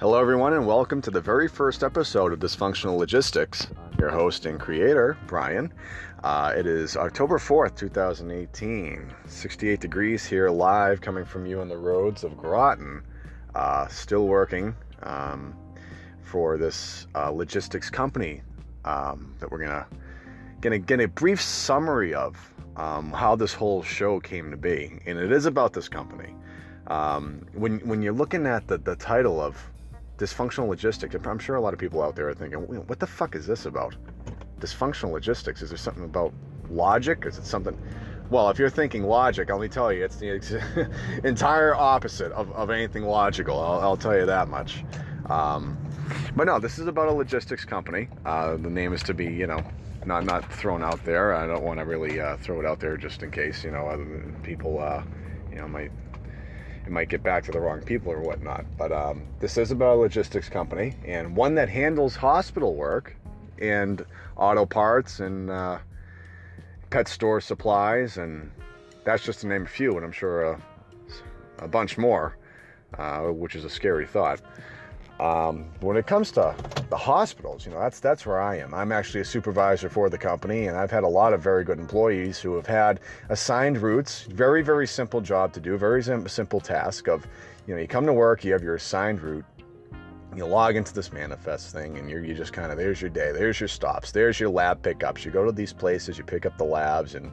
Hello, everyone, and welcome to the very first episode of Dysfunctional Logistics. Your host and creator, Brian. Uh, it is October 4th, 2018. 68 degrees here, live, coming from you on the roads of Groton. Uh, still working um, for this uh, logistics company um, that we're gonna gonna get a brief summary of um, how this whole show came to be, and it is about this company. Um, when when you're looking at the, the title of dysfunctional logistics, I'm sure a lot of people out there are thinking, what the fuck is this about? Dysfunctional logistics? Is there something about logic? Is it something? Well, if you're thinking logic, let me tell you, it's the ex- entire opposite of, of anything logical. I'll, I'll tell you that much. Um, but no, this is about a logistics company. Uh, the name is to be, you know, not not thrown out there. I don't want to really uh, throw it out there just in case, you know, other people, uh, you know, might it might get back to the wrong people or whatnot. But um, this is about a logistics company and one that handles hospital work and auto parts and uh, pet store supplies, and that's just to name a few, and I'm sure a, a bunch more, uh, which is a scary thought. Um, when it comes to the hospitals, you know, that's that's where I am. I'm actually a supervisor for the company, and I've had a lot of very good employees who have had assigned routes. Very very simple job to do. Very simple task of, you know, you come to work, you have your assigned route. You log into this manifest thing, and you're you just kind of there's your day, there's your stops, there's your lab pickups. You go to these places, you pick up the labs, and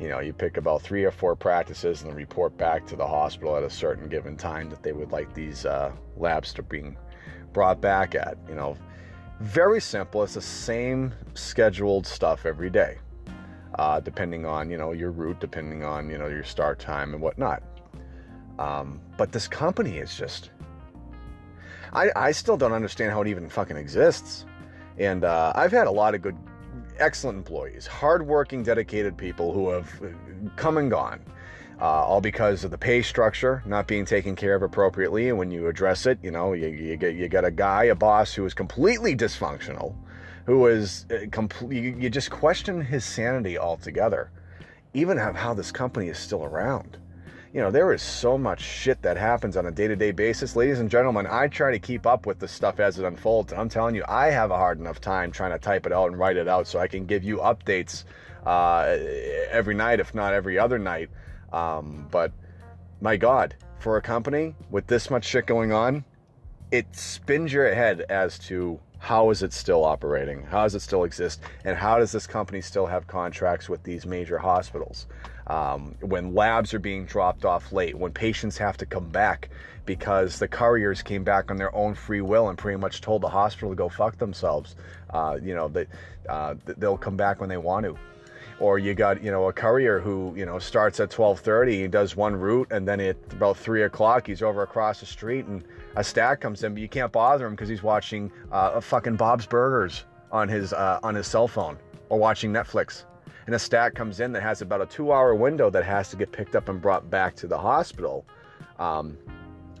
you know you pick about three or four practices, and report back to the hospital at a certain given time that they would like these uh, labs to bring brought back at. You know, very simple. It's the same scheduled stuff every day, uh, depending on you know your route, depending on you know your start time and whatnot. Um, but this company is just, I I still don't understand how it even fucking exists. And uh, I've had a lot of good, excellent employees, hardworking, dedicated people who have come and gone uh, all because of the pay structure not being taken care of appropriately. And when you address it, you know, you, you, get, you got a guy, a boss who is completely dysfunctional, who is uh, complete, you, you just question his sanity altogether, even how this company is still around. You know, there is so much shit that happens on a day to day basis. Ladies and gentlemen, I try to keep up with the stuff as it unfolds. I'm telling you, I have a hard enough time trying to type it out and write it out so I can give you updates uh, every night, if not every other night, um, but my God, for a company with this much shit going on, it spins your head as to how is it still operating? How does it still exist? And how does this company still have contracts with these major hospitals? Um, when labs are being dropped off late, when patients have to come back because the couriers came back on their own free will and pretty much told the hospital to go fuck themselves. Uh, you know, that uh, they'll come back when they want to or you got you know a courier who you know starts at 12:30 he does one route and then at about three o'clock he's over across the street and a stack comes in but you can't bother him because he's watching uh, a fucking Bob's Burgers on his uh, on his cell phone or watching Netflix. And a stack comes in that has about a two hour window that has to get picked up and brought back to the hospital um,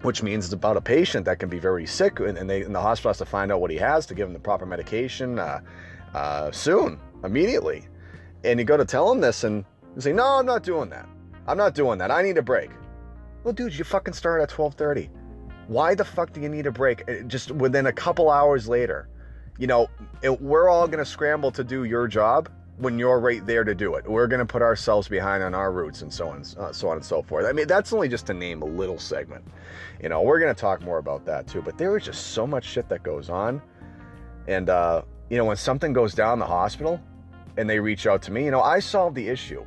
which means it's about a patient that can be very sick and, and, they, and the hospital has to find out what he has to give him the proper medication uh, uh soon immediately and you go to tell him this and you say, no, I'm not doing that. I'm not doing that. I need a break. Well, dude, you fucking started at 1230. Why the fuck do you need a break uh, just within a couple hours later? You know, it, we're all to scramble to do your job when you're right there to do it. We're going to put ourselves behind on our routes and so on, uh, so on and so forth. I mean, that's only just to name a little segment. You know, we're going to talk more about that too. But there is just so much shit that goes on, and uh, you know, when something goes down the hospital, and they reach out to me, you know, I solve the issue.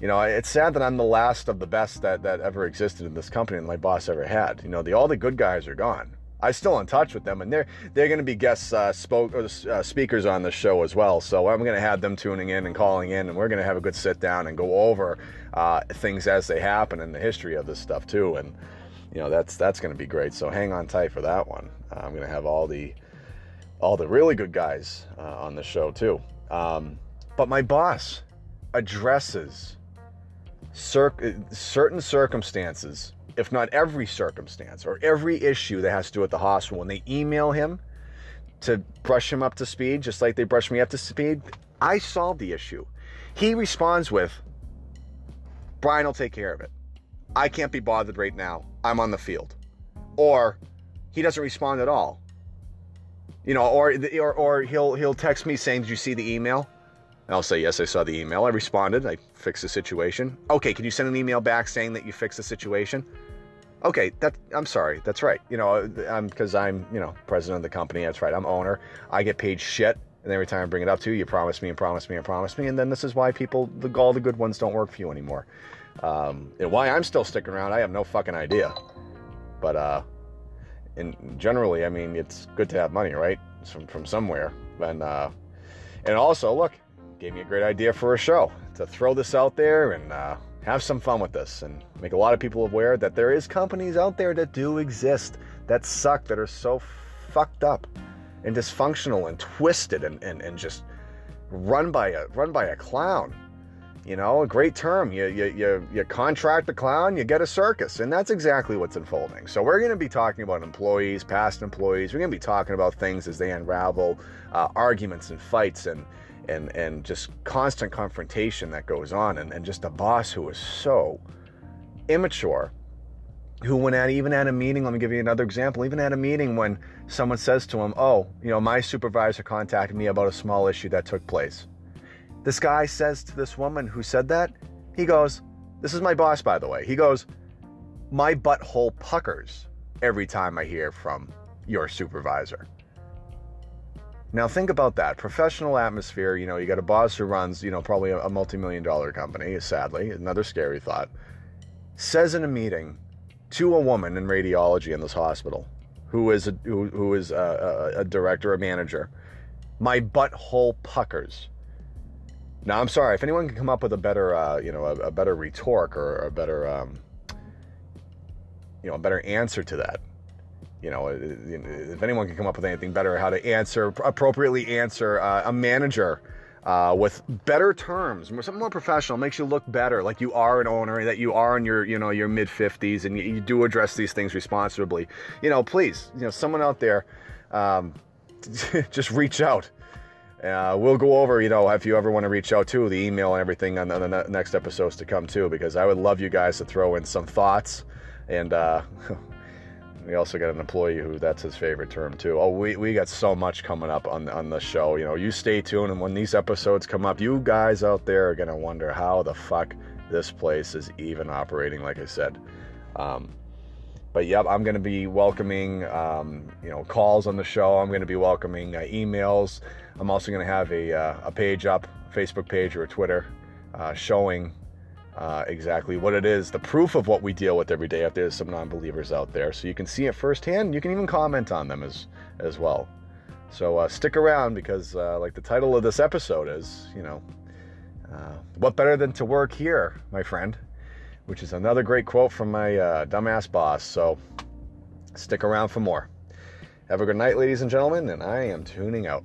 You know, it's sad that I'm the last of the best that, that ever existed in this company and my boss ever had. You know, the all the good guys are gone. I'm still in touch with them, and they're they're going to be guest uh, spoke or uh, speakers on the show as well. So I'm going to have them tuning in and calling in, and we're going to have a good sit down and go over uh, things as they happen in the history of this stuff too. And you know that's that's going to be great. So hang on tight for that one. I'm going to have all the all the really good guys uh, on the show too. Um, but my boss addresses cir- certain circumstances, if not every circumstance or every issue that has to do with the hospital. When they email him to brush him up to speed, just like they brush me up to speed, I solve the issue. He responds with, Brian will take care of it. I can't be bothered right now. I'm on the field. Or, he doesn't respond at all. You know, or or or he'll he'll text me saying, "Did you see the email?" And I'll say, "Yes, I saw the email. I responded. I fixed the situation." Okay, can you send an email back saying that you fixed the situation? Okay, that I'm sorry. That's right. You know, I'm because I'm you know president of the company. That's right. I'm owner. I get paid shit. And every time I bring it up to you, you promise me and promise me and promise me, and then this is why people, the all the good ones, don't work for you anymore. Um, and why I'm still sticking around, I have no fucking idea. But uh, and generally, I mean, it's good to have money, right? From from somewhere. And uh, and also, look, gave me a great idea for a show to throw this out there and uh, have some fun with this and make a lot of people aware that there is companies out there that do exist that suck that are so fucked up and dysfunctional and twisted and, and, and just run by a run by a clown you know, a great term. You, you, you, you contract a clown, you get a circus. And that's exactly what's unfolding. So, we're going to be talking about employees, past employees. We're going to be talking about things as they unravel, uh, arguments and fights and, and, and just constant confrontation that goes on. And, and just a boss who is so immature. Who, went at even at a meeting, let me give you another example. Even at a meeting, when someone says to him, "Oh, you know, my supervisor contacted me about a small issue that took place," This guy says to this woman who said that, he goes, This is my boss, by the way. He goes, My butthole puckers every time I hear from your supervisor. Now think about that. Professional atmosphere, you know, you got a boss who runs, you know, probably a, multi-million dollar company, sadly, another scary thought, says in a meeting to a woman in radiology in this hospital who is a, who, who is a, a, a director, a manager, my butthole puckers now, I'm sorry if anyone can come up with a better, uh, you know, a, a, better retort or a better, um, you know, a better answer to that. You know, if anyone can come up with anything better, how to answer appropriately answer uh, a manager uh, with better terms, something more professional, makes you look better, like you are an owner, that you are in your, you know, your mid 50s, and you, you, do address these things responsibly. You know, please, you know, someone out there, um, just reach out. Uh, we'll go over, you know, if you ever want to reach out to the email and everything on the, on the, next episodes to come too, because I would love you guys to throw in some thoughts. And uh, we also got an employee who that's his favorite term too. Oh, we, we got so much coming up on on the show. You know, you stay tuned, and when these episodes come up, you guys out there are gonna wonder how the fuck this place is even operating. Like I said. Um, but yep, I'm going to be welcoming, um, you know, calls on the show. I'm going to be welcoming uh, emails. I'm also going to have a, uh, a page up, Facebook page or Twitter, uh, showing uh, exactly what it is, the proof of what we deal with every day. If there's some non-believers out there, so you can see it firsthand. You can even comment on them as as well. So uh, stick around because, uh, like the title of this episode is, you know, what better than to work here, my friend which is another great quote from my uh, dumbass boss. So stick around for more. Have a good night, ladies and gentlemen, and I am tuning out.